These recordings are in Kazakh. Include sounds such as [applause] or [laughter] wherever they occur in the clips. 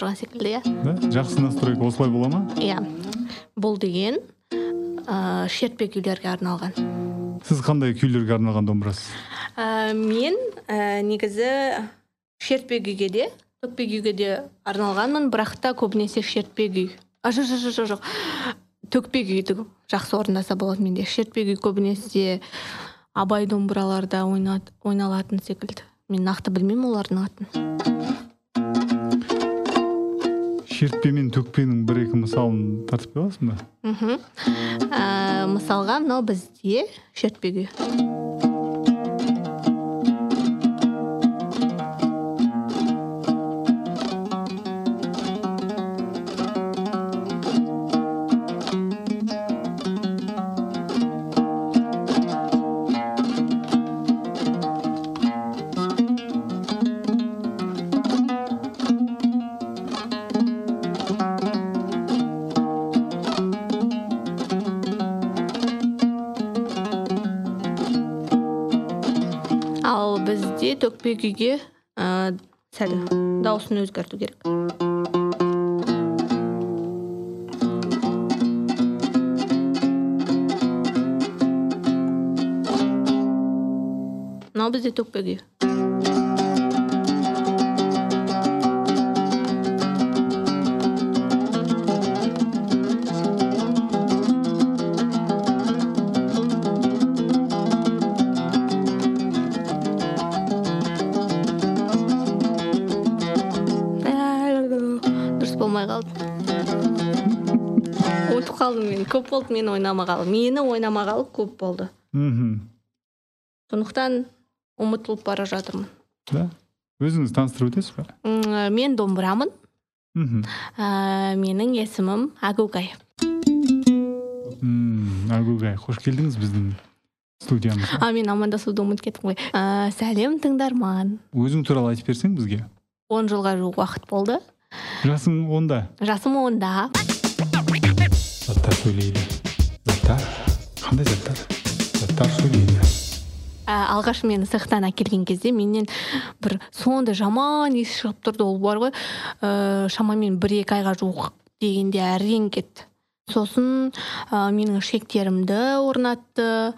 тұрған секілді иә? Да? Жақсы настройка осылай бола ма? Иә. Бұл деген ә, шертпе күйлерге арналған. Сіз қандай күйлерге арналған домбырасыз? Ә, мен ә, негізі шертпе күйге де төкпе күйге де арналғанмын бірақ та көбінесе шертпе күй а жоқ жоқ жоқ жоқ төкпе күйді жақсы орындаса болады менде. Шертпе күй көбінесе абай домбыраларда ойналатын секілді. Мен нақты білмеймін олардың атын. Шертпе мен төкпенің бір екі мысалын тартып бере аласың ба? Мхм. Мысалға мынау бізде шертпе күйге ә, сәл дауысын өзгерту керек мынау бізде төкпе күй болды мен ойнамағалы. Мені ойнамағалы көп болды. Мхм. Сондықтан ұмытылып бара жатырмын. Да? Өзіңіз таныстырып өтесіз ба мен домбырамын. Мхм. Ә, менің есімім агугай. М, агугай қош келдіңіз біздің студиямызға. А мен амандасуды ұмытып кеттім ғой. Ә, сәлем тыңдарман. Өзің туралы айтып берсең бізге. Он жылға жуық уақыт болды. Жасың онда? Жасым онда. Заттар сөйлейді. Заттар? Қандай заттар? Заттар сөйлейді. Ә, алғаш мені цехтан әкелген кезде менен бір сондай жаман иіс шығып тұрды. Ол бар ғой ә, шамамен бір екі айға жуық дегенде әрең кетті. Сосын ә, менің шектерімді орнатты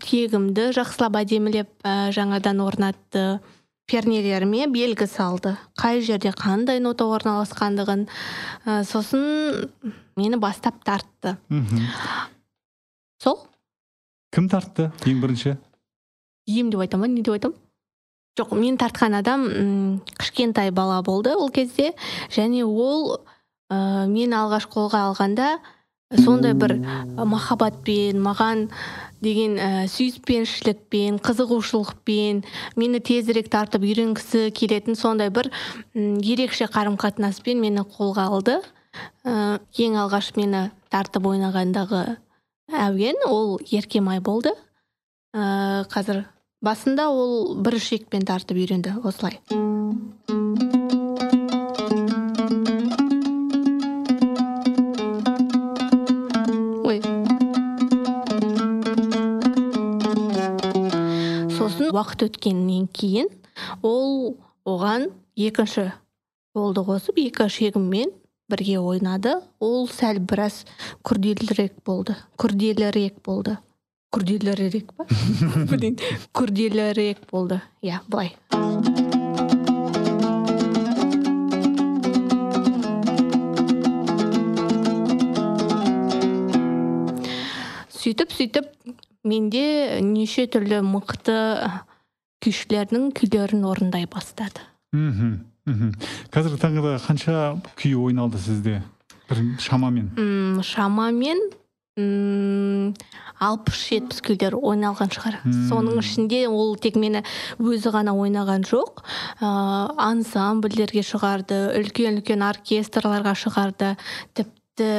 тегімді жақсылап әдемілеп ә, жаңадан орнатты пернелеріме белгі салды. Қай жерде қандай нота орналасқандығын ә, сосын мені бастап тартты. Мхм. Сол? Кім тартты? Ең бірінші? Ем деп айтам ба? Не деп айтам? Жоқ мен тартқан адам м, кішкентай бала болды ол кезде. Және ол ә, мен алғаш қолға алғанда сондай бір махаббатпен маған деген ә, сүйіспеншілікпен қызығушылықпен мені тезірек тартып үйренгісі келетін сондай бір ерекше қарым қатынаспен мені қолға алды. Ә, ең алғаш мені тартып ойнағандағы әуен ол еркемай болды. Ә, қазір басында ол бір ішекпен тартып үйренді осылай. Уақыт өткеннен кейін ол оған екінші қолды қосып екі ішегіммен бірге ойнады. Ол сәл біраз күрделірек болды. Күрделірек болды. Күрделірек па? [laughs] Күрделірек болды. Иә былай. Сөйтіп сөйтіп менде неше түрлі мықты күйшілердің күйлерін орындай бастады. Мхм мхм. Қазіргі таңда қанша күй ойналды сізде? Бір шамамен. М шамамен алпыс жетпіс күйлер ойналған шығар. Мм. соның ішінде ол тек мені өзі ғана ойнаған жоқ. Ыыы ансамбльдерге шығарды үлкен үлкен оркестрларға шығарды тіпті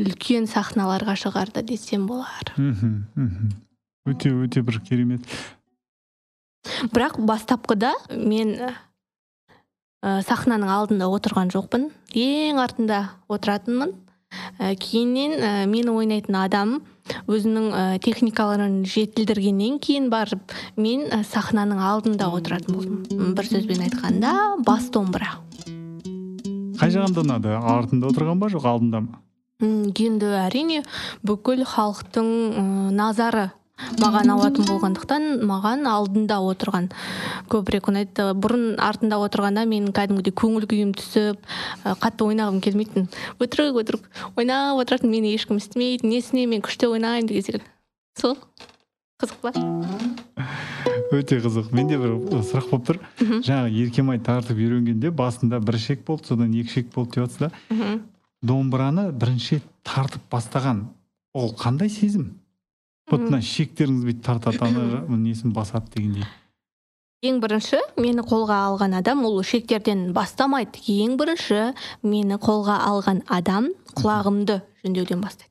үлкен сахналарға шығарды десем болар. Мхм мхм. Өте өте бір керемет. Бірақ бастапқыда мен ә, сахнаның алдында отырған жоқпын. Ең артында отыратынмын. Ә, кейіннен ә, мені ойнайтын адам өзінің ә, техникаларын жетілдіргеннен кейін барып мен ә, сахнаның алдында отыратын болдым. Бір сөзбен айтқанда бас домбыра. Қай жағында ұнады? Артында отырған ба жоқ алдында ма? Енді әрине бүкіл халықтың назары маған ауатын болғандықтан маған алдында отырған. Көбірек ұнайды бұрын артында отырғанда мен кәдімгідей көңіл күйім түсіп қатты ойнағым келмейтін. Өтірік өтірік. Ойнап отыратын мені ешкім естімейді несіне мен күшті ойнаймын деген секілді сол. Қызық па? [laughs] Өте қызық. Менде бір сұрақ болып тұр. Жаңағы еркемай тартып үйренгенде басында бір шек болды содан екі шек болды деп жатсыз да домбыраны бірінші тартып бастаған ол қандай сезім? Вот мына шектеріңіз бүйтіп тартады ана несін басады дегендей. Ең бірінші мені қолға алған адам ол шектерден бастамайды. Ең бірінші мені қолға алған адам құлағымды жөндеуден бастайды.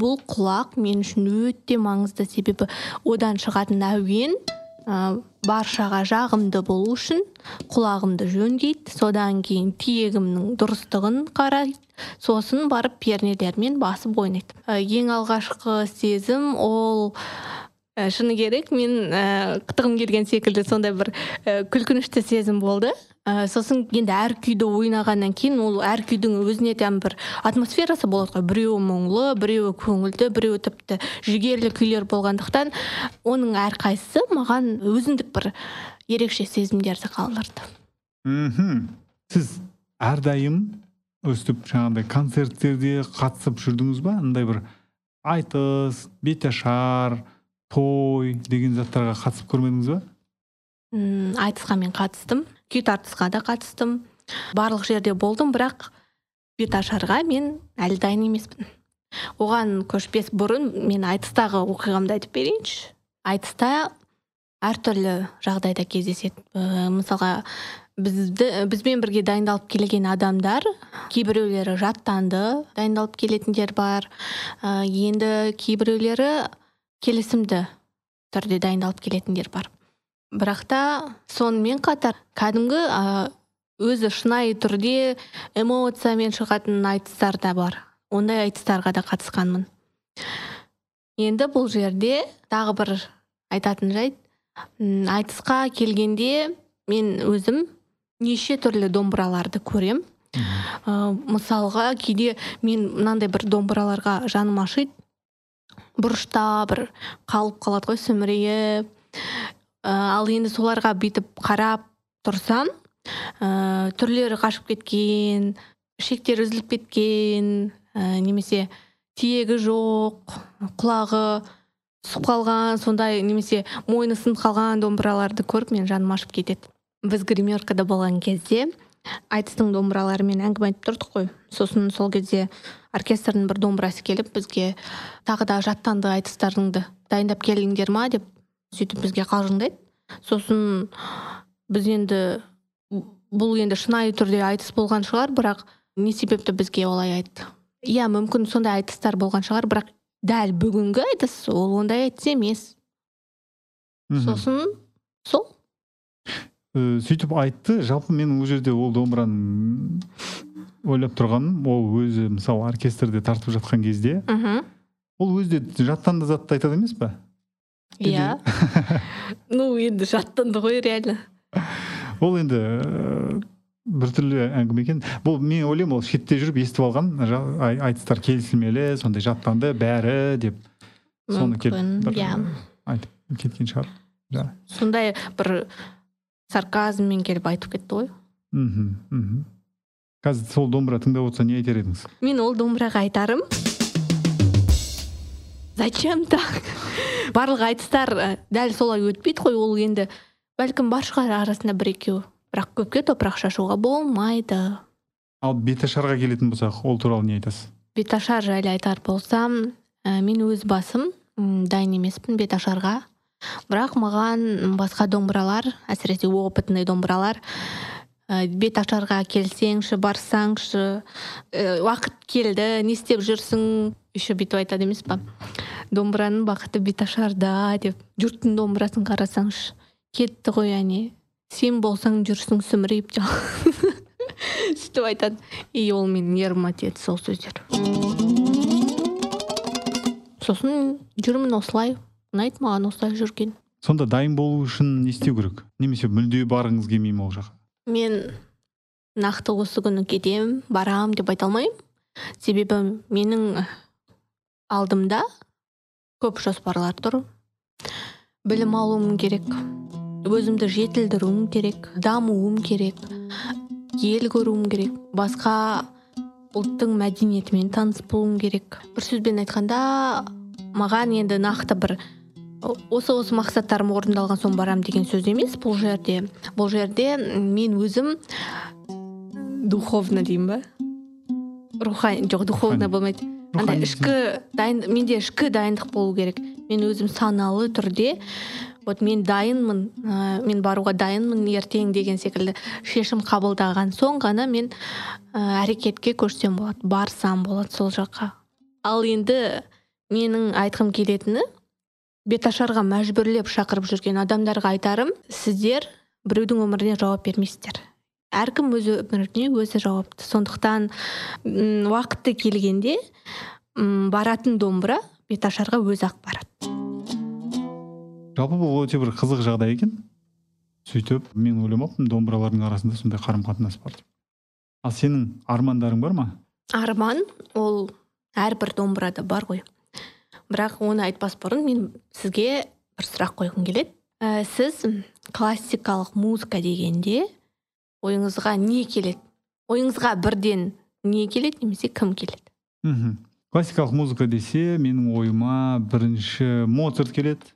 Бұл құлақ мен үшін өте маңызды себебі одан шығатын әуен ә, баршаға жағымды болу үшін құлағымды жөндейді. Содан кейін тиегімнің дұрыстығын қарайды. Сосын барып пернелермен басып ойнайды. Ә, ең алғашқы сезім ол ә, шыны керек. Мен ә, қытығым келген секілді сондай бір ә, күлкінішті сезім болды. Ә, сосын енді әр күйді ойнағаннан кейін ол әр күйдің өзіне тән бір атмосферасы болады ғой. Біреуі мұңлы біреуі көңілді біреуі тіпті жігерлі күйлер болғандықтан оның әрқайсысы маған өзіндік бір ерекше сезімдерді қалдырды. Мхм. Сіз әрдайым өстіп жаңағыдай концерттерде қатысып жүрдіңіз ба? Андай бір айтыс беташар той деген заттарға қатысып көрмедіңіз ба? М, айтысқа мен қатыстым. Күй тартысқа да қатыстым. Барлық жерде болдым бірақ беташарға мен әлі дайын емеспін. Оған көшпес бұрын мен айтыстағы оқиғамды айтып берейінші. Айтыста әртүрлі жағдайда кездеседі. Ә, мысалға бізді бізбен бірге дайындалып келген адамдар кейбіреулері жаттанды дайындалып келетіндер бар. Ә, енді кейбіреулері келісімді түрде дайындалып келетіндер бар. Бірақ та сонымен қатар кәдімгі өзі шынайы түрде эмоциямен шығатын айтыстар да бар. Ондай айтыстарға да қатысқанмын. Енді бұл жерде тағы бір айтатын жайт. Айтысқа келгенде мен өзім неше түрлі домбыраларды көрем. Ә, мысалға кейде мен мынандай бір домбыраларға жаным ашиды. Бұрышта бір қалып қалады ғой сүмірейіп. Ә, ал енді соларға бүйтіп қарап тұрсам ә, түрлері қашып кеткен шектері үзіліп кеткен ә, немесе тиегі жоқ құлағы түсіп қалған сондай немесе мойны сынып қалған домбыраларды көріп мен жаным ашып кетеді. Біз гримеркада болған кезде айтыстың домбыраларымен әңгіме айтып тұрдық қой. Сосын сол кезде оркестрдің бір домбырасы келіп бізге тағы да жаттанды айтыстарыңды. Дайындап келдіңдер ма деп сөйтіп бізге қалжыңдайды. Сосын біз енді бұл енді шынайы түрде айтыс болған шығар бірақ не себепті бізге олай айтты? Иә мүмкін сондай айтыстар болған шығар бірақ дәл бүгінгі айтыс ол ондай айтыс емес. Сосын сол. Э, сөйтіп айтты жалпы мен ол жерде ол домбыраны ойлап тұрғаным ол өзі мысалы оркестрде тартып жатқан кезде мхм ол өзі де жаттанды затты айтады емес па иә. [laughs] Ну енді жаттанды ғой реально. Ол енді э, біртүрлі әңгіме екен. Бұл мен ойлаймын ол шетте жүріп естіп алған айтыстар келісілмелі сондай жаттанды бәрі деп. Соны келіп иә. айтып кеткен шығар. Сондай бір сарказммен келіп айтып кетті ғой. Мхм мхм. Қазір сол домбыра тыңдап отырса не айтар едіңіз? Мен ол домбыраға айтарым. Зачем так? Барлық айтыстар ә, дәл солай өтпейді ғой ол енді. Бәлкім бар шығар арасында бір екеуі. Бірақ көпке топырақ шашуға болмайды. Ал беташарға келетін болсақ ол туралы не айтасыз? Беташар жайлы айтар болсам ә, мен өз басым дайын емеспін беташарға. Бірақ маған басқа домбыралар әсіресе опытный домбыралар ә, беташарға келсеңші барсаңшы ә, уақыт келді не істеп жүрсің еще бүйтіп айтады емес па? Домбыраның бақыты беташарда деп жұрттың домбырасын қарасаңшы. Кетті ғой әне сен болсаң жүрсің сүмірейіп [laughs] сөйтіп айтады. И ол менің нервыма тиеді сол сөздер. Сосын жүрмін осылай. Ұнайды маған осылай жүрген? Сонда дайын болу үшін не істеу керек? Немесе мүлде барғыңыз келмей ме ол жаққа? Мен нақты осы күні кетем барам деп айта алмаймын. Себебі менің алдымда көп жоспарлар тұр. Білім алуым керек өзімді жетілдіруім керек дамуым керек ел көруім керек басқа ұлттың мәдениетімен таныс болуым керек. Бір сөзбен айтқанда маған енді нақты бір осы осы мақсаттарым орындалған соң барам деген сөз емес. Бұл жерде бұл жерде мен өзім духовно деймін ба? Рухани жоқ духовно болмайды. Андай ішкі дайын менде ішкі дайындық болу керек. Мен өзім саналы түрде вот мен дайынмын ә, мен баруға дайынмын ертең деген секілді шешім қабылдаған соң ғана мен ә, әрекетке көшсем болады барсам болады сол жаққа. Ал енді менің айтқым келетіні беташарға мәжбүрлеп шақырып жүрген адамдарға айтарым сіздер біреудің өміріне жауап бермейсіздер. Әркім өз өміріне өзі жауапты. Сондықтан уақыты келгенде баратын домбыра беташарға өзі ақ барады. Жалпы бұл өте бір қызық жағдай екен. Сөйтіп мен ойламаппын домбыралардың арасында сондай қарым қатынас бар деп. Ал сенің армандарың бар ма? Арман ол әрбір домбырада бар ғой. Бірақ оны айтпас бұрын мен сізге бір сұрақ қойғым келеді. Ә, сіз классикалық музыка дегенде ойыңызға не келеді? Ойыңызға бірден не келеді немесе кім келеді? Мхм. Классикалық музыка десе менің ойыма бірінші моцарт келеді.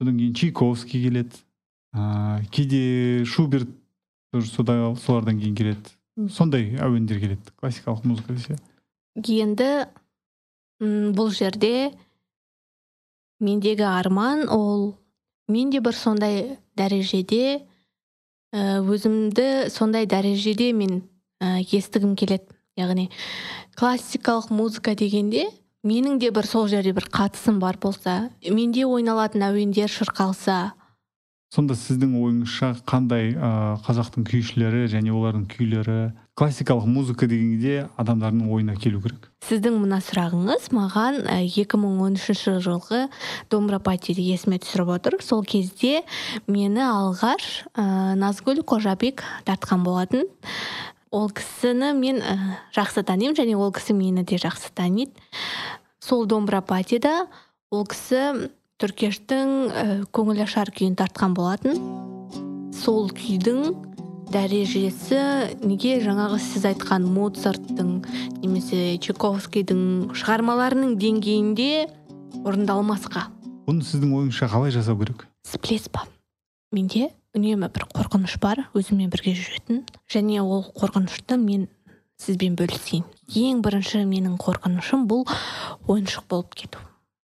Содан кейін чайковский келеді. Ыыы кейде шуберт солардан кейін келеді. Сондай әуендер келеді классикалық музыка десе. Енді бұл жерде мендегі арман ол мен де бір сондай дәрежеде өзімді сондай дәрежеде мен ә, естігім келеді. Яғни классикалық музыка дегенде менің де бір сол жерде бір қатысым бар болса менде ойналатын әуендер шырқалса. Сонда сіздің ойыңызша қандай ә, қазақтың күйшілері және олардың күйлері классикалық музыка дегенде адамдардың ойына келу керек. Сіздің мына сұрағыңыз маған 2013 жылғы домбыра патиді есіме түсіріп отыр. Сол кезде мені алғаш ә, назгүл қожабек тартқан болатын. Ол кісіні мен ә, жақсы танимын және ол кісі мені де жақсы таниды. Сол домбыра патида ол кісі түркештің ә, көңіл ашар күйін тартқан болатын. Сол күйдің дәрежесі неге жаңағы сіз айтқан моцарттың немесе чайковскийдің шығармаларының деңгейінде орындалмасқа? Бұны сіздің ойыңызша қалай жасау керек? Сіз білесіз ба менде үнемі бір қорқыныш бар өзіммен бірге жүретін. Және ол қорқынышты мен сізбен бөлісейін. Ең бірінші менің қорқынышым бұл ойыншық болып кету.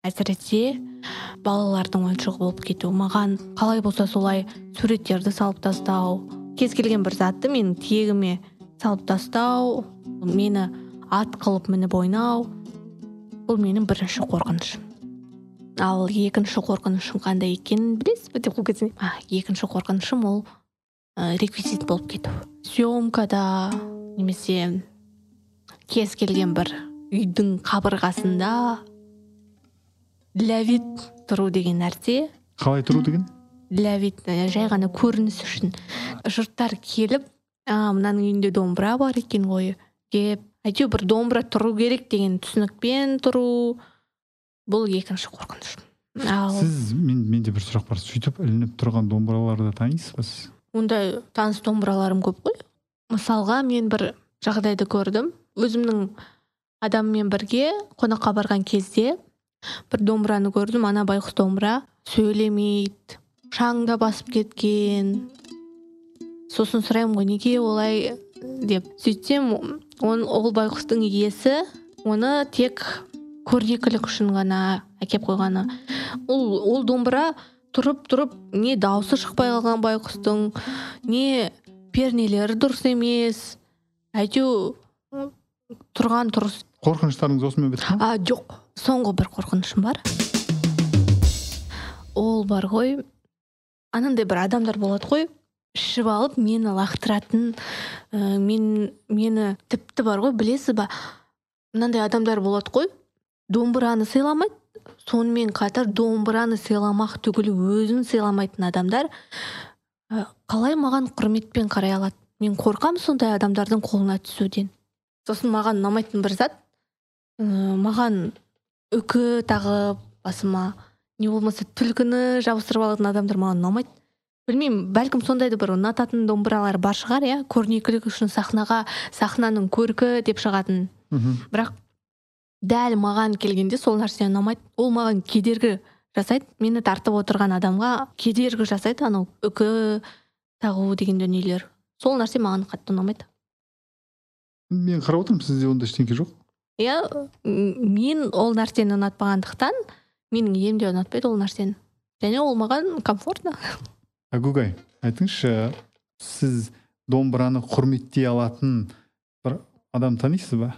Әсіресе балалардың ойыншығы болып кету маған қалай болса солай суреттерді салып тастау кез келген бір затты менің тегіме салып тастау мені ат қылып мініп ойнау бұл менің бірінші қорқынышым ал екінші қорқынышым қандай екенін білесіз бе деп ол кезде екінші қорқынышым ол ә, реквизит болып кету. Съемкада немесе кез келген бір үйдің қабырғасында для вид тұру деген нәрсе. Қалай тұру деген? Для вид жай ғана көрініс үшін. Жұрттар келіп а мынаның үйінде домбыра бар екен ғой деп әйтеуір бір домбыра тұру керек деген түсінікпен тұру бұл екінші қорқыныш. Ал сіз мен менде бір сұрақ бар. Сөйтіп ілініп тұрған домбыраларды танисыз ба сіз? Ондай таныс домбыраларым көп қой. Мысалға мен бір жағдайды көрдім. Өзімнің адаммен бірге қонаққа барған кезде бір домбыраны көрдім. Ана байғұс домбыра сөйлемейді шаңда басып кеткен. Сосын сұраймын ғой неге олай деп. Сөйтсем он, ол байғұстың иесі оны тек көрнекілік үшін ғана әкеп қойғаны. Ол ол домбыра тұрып тұрып не дауысы шықпай қалған байқұстың не пернелері дұрыс емес. Әйтеу тұрған тұрыс. Қорқыныштарыңыз осымен бітті а жоқ. Соңғы бір қорқынышым бар. Ол бар ғой. Анандай бір адамдар болады ғой ішіп алып мені лақтыратын ә, мен мені тіпті бар ғой білесіз ба? Мынандай адамдар болады ғой домбыраны сыйламайды сонымен қатар домбыраны сыйламақ түгілі өзін сыйламайтын адамдар қалай маған құрметпен қарай алады? Мен қорқам сондай адамдардың қолына түсуден. Сосын маған ұнамайтын бір зат ә, маған үкі тағып басыма не болмаса түлкіні жабыстырып алатын адамдар маған ұнамайды. Білмеймін бәлкім сондайды бір ұнататын домбыралар бар шығар иә? Көрнекілік үшін сахнаға сахнаның көркі деп шығатын. Мхм. Бірақ дәл маған келгенде сол нәрсе ұнамайды. Ол маған кедергі жасайды. Мені тартып отырған адамға кедергі жасайды анау үкі тағу деген дүниелер. Сол нәрсе маған қатты ұнамайды. Мен қарап отырмын сізде ондай ештеңке жоқ. Иә мен ол нәрсені ұнатпағандықтан менің ием де ұнатпайды ол нәрсені. Және ол маған комфортно. Агугай айтыңызшы сіз домбыраны құрметтей алатын бір адам танисыз ба?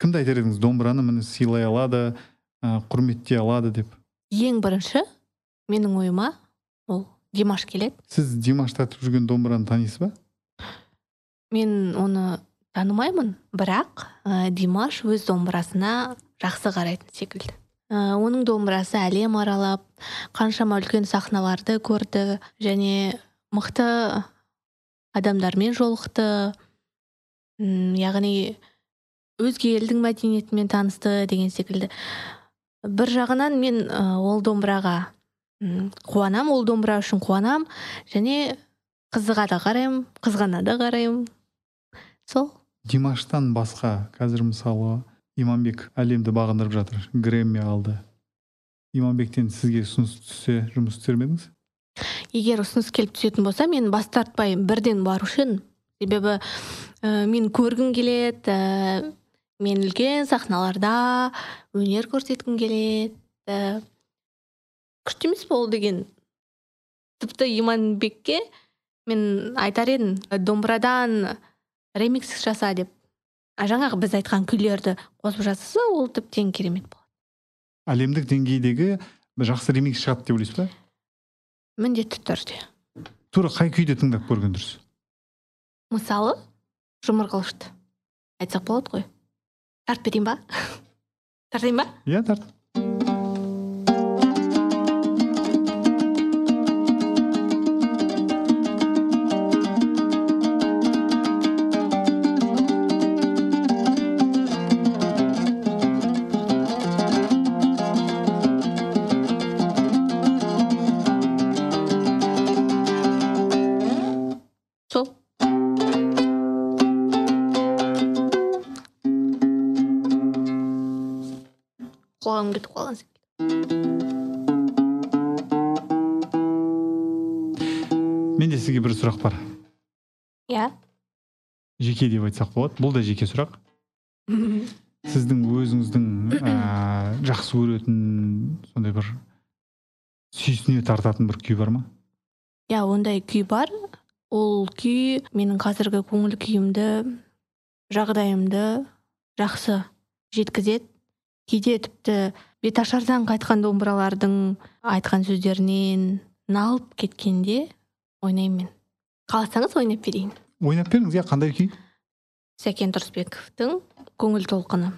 Кімді айтар едіңіз домбыраны міне сыйлай алады ә, құрметтей алады деп? Ең бірінші менің ойыма ол димаш келеді. Сіз димаш тартып жүрген домбыраны танисыз ба? Мен оны танымаймын бірақ ә, димаш өз домбырасына жақсы қарайтын секілді. Оның домбырасы әлем аралап қаншама үлкен сахналарды көрді және мықты адамдармен жолықты. Яғни өзге елдің мәдениетімен танысты деген секілді. Бір жағынан мен ә, ол домбыраға қуанам ол домбыра үшін қуанам және қызыға да қараймын қызғана да қараймын. Сол. Димаштан басқа қазір мысалы иманбек әлемді бағындырып жатыр грэмми алды. иманбектен сізге ұсыныс түссе жұмыс істер ме едіңіз? Егер ұсыныс келіп түсетін болса мен бас тартпай бірден барушы едім себебі ә, мен көргім келеді ә, мен үлкен сахналарда өнер көрсеткім келеді ә, күшті емес пе ол деген. Тіпті иманбекке мен айтар едім домбырадан ремикс жаса деп. Жаңағы біз айтқан күйлерді қосып жасаса ол тіптен керемет болады. Әлемдік деңгейдегі бір жақсы ремикс шығады деп ойлайсыз ба? Міндетті түрде. Тура қай күйді тыңдап көрген дұрыс? Мысалы жұмыр қылышты айтсақ болады ғой. Тартып берейін ба? [laughs] Тартайын ба? Иә тарт. Құлағым кетіп қалған секілді менде сізге бір сұрақ бар. Иә. Жеке деп айтсақ болады. Бұл да жеке сұрақ. [laughs] Сіздің өзіңіздің ә, жақсы көретін сондай бір сүйсіне тартатын бір күй бар ма? Иә ондай күй бар. Ол күй менің қазіргі көңіл күйімді жағдайымды жақсы жеткізеді. Кейде тіпті беташардан қайтқан домбыралардың айтқан сөздерінен налып кеткенде ойнаймын. Мен қаласаңыз ойнап берейін. Ойнап беріңіз иә қандай күй? Сәкен тұрысбековтың көңіл толқыны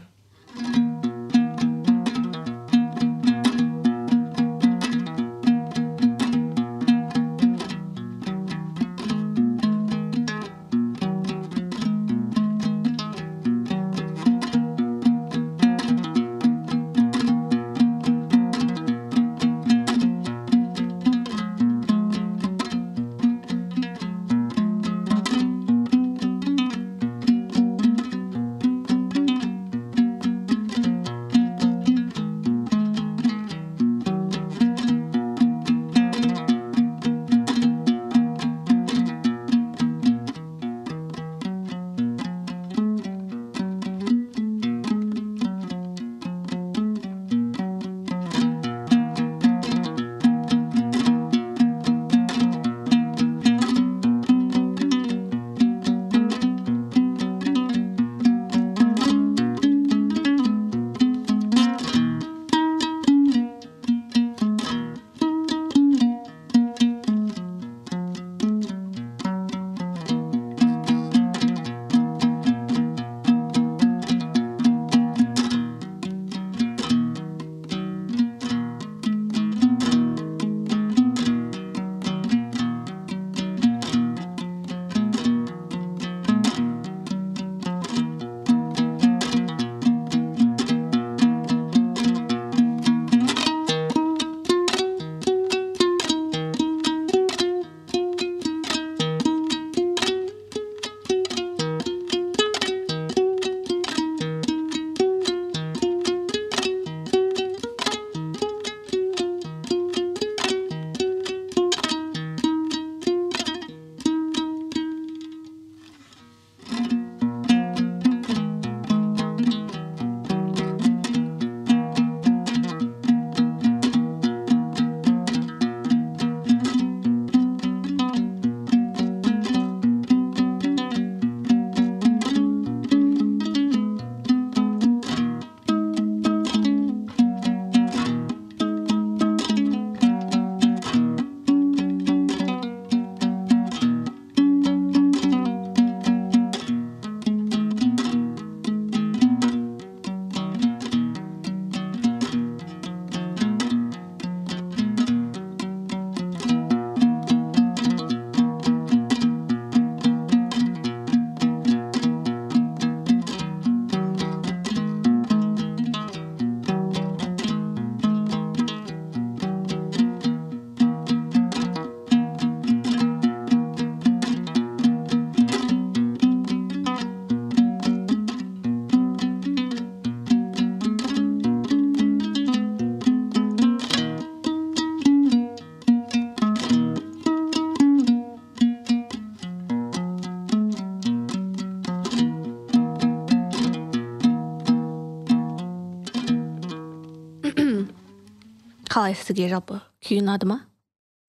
сізге жалпы күй ұнады ма?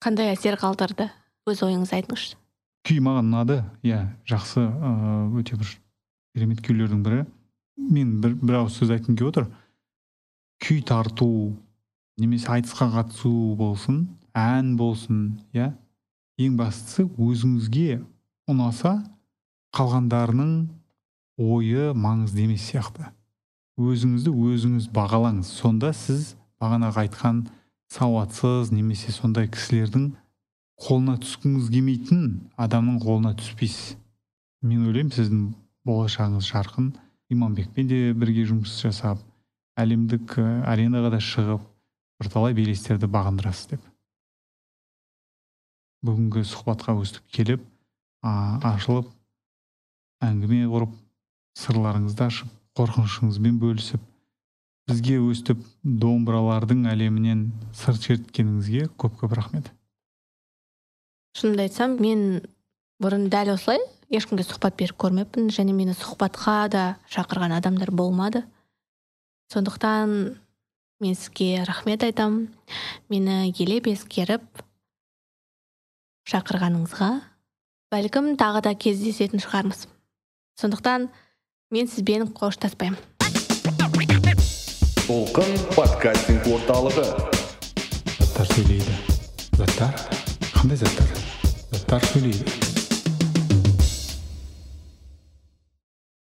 Қандай әсер қалдырды? Өз ойыңызды айтыңызшы. Күй маған ұнады. Иә жақсы өте бір керемет күйлердің бірі. Мен бір, бір ауыз сөз айтқым келіп отыр. Күй тарту немесе айтысқа қатысу болсын ән болсын иә. Ең бастысы өзіңізге ұнаса қалғандарының ойы маңызды емес сияқты. Өзіңізді өзіңіз бағалаңыз. Сонда сіз бағанағы айтқан сауатсыз немесе сондай кісілердің қолына түскіңіз келмейтін адамның қолына түспейсіз. Мен ойлаймын сіздің болашағыңыз жарқын. Иманбекпен де бірге жұмыс жасап әлемдік аренаға да шығып бірталай белестерді бағындырасыз деп. Бүгінгі сұхбатқа өстіп келіп а, ашылып әңгіме құрып сырларыңызды ашып қорқынышыңызбен бөлісіп бізге өстіп домбыралардың әлемінен сыр шерткеніңізге көп көп рахмет. Шынымды айтсам мен бұрын дәл осылай ешкімге сұхбат беріп көрмеппін және мені сұхбатқа да шақырған адамдар болмады. Сондықтан мен сізге рахмет айтамын. Мені елеп ескеріп шақырғаныңызға бәлкім тағы да кездесетін шығармыз. Сондықтан мен сізбен қоштаспаймын. Толқын подкастинг орталығы. Заттар сөйлейді. Заттар? Қандай заттар? Заттар сөйлейді.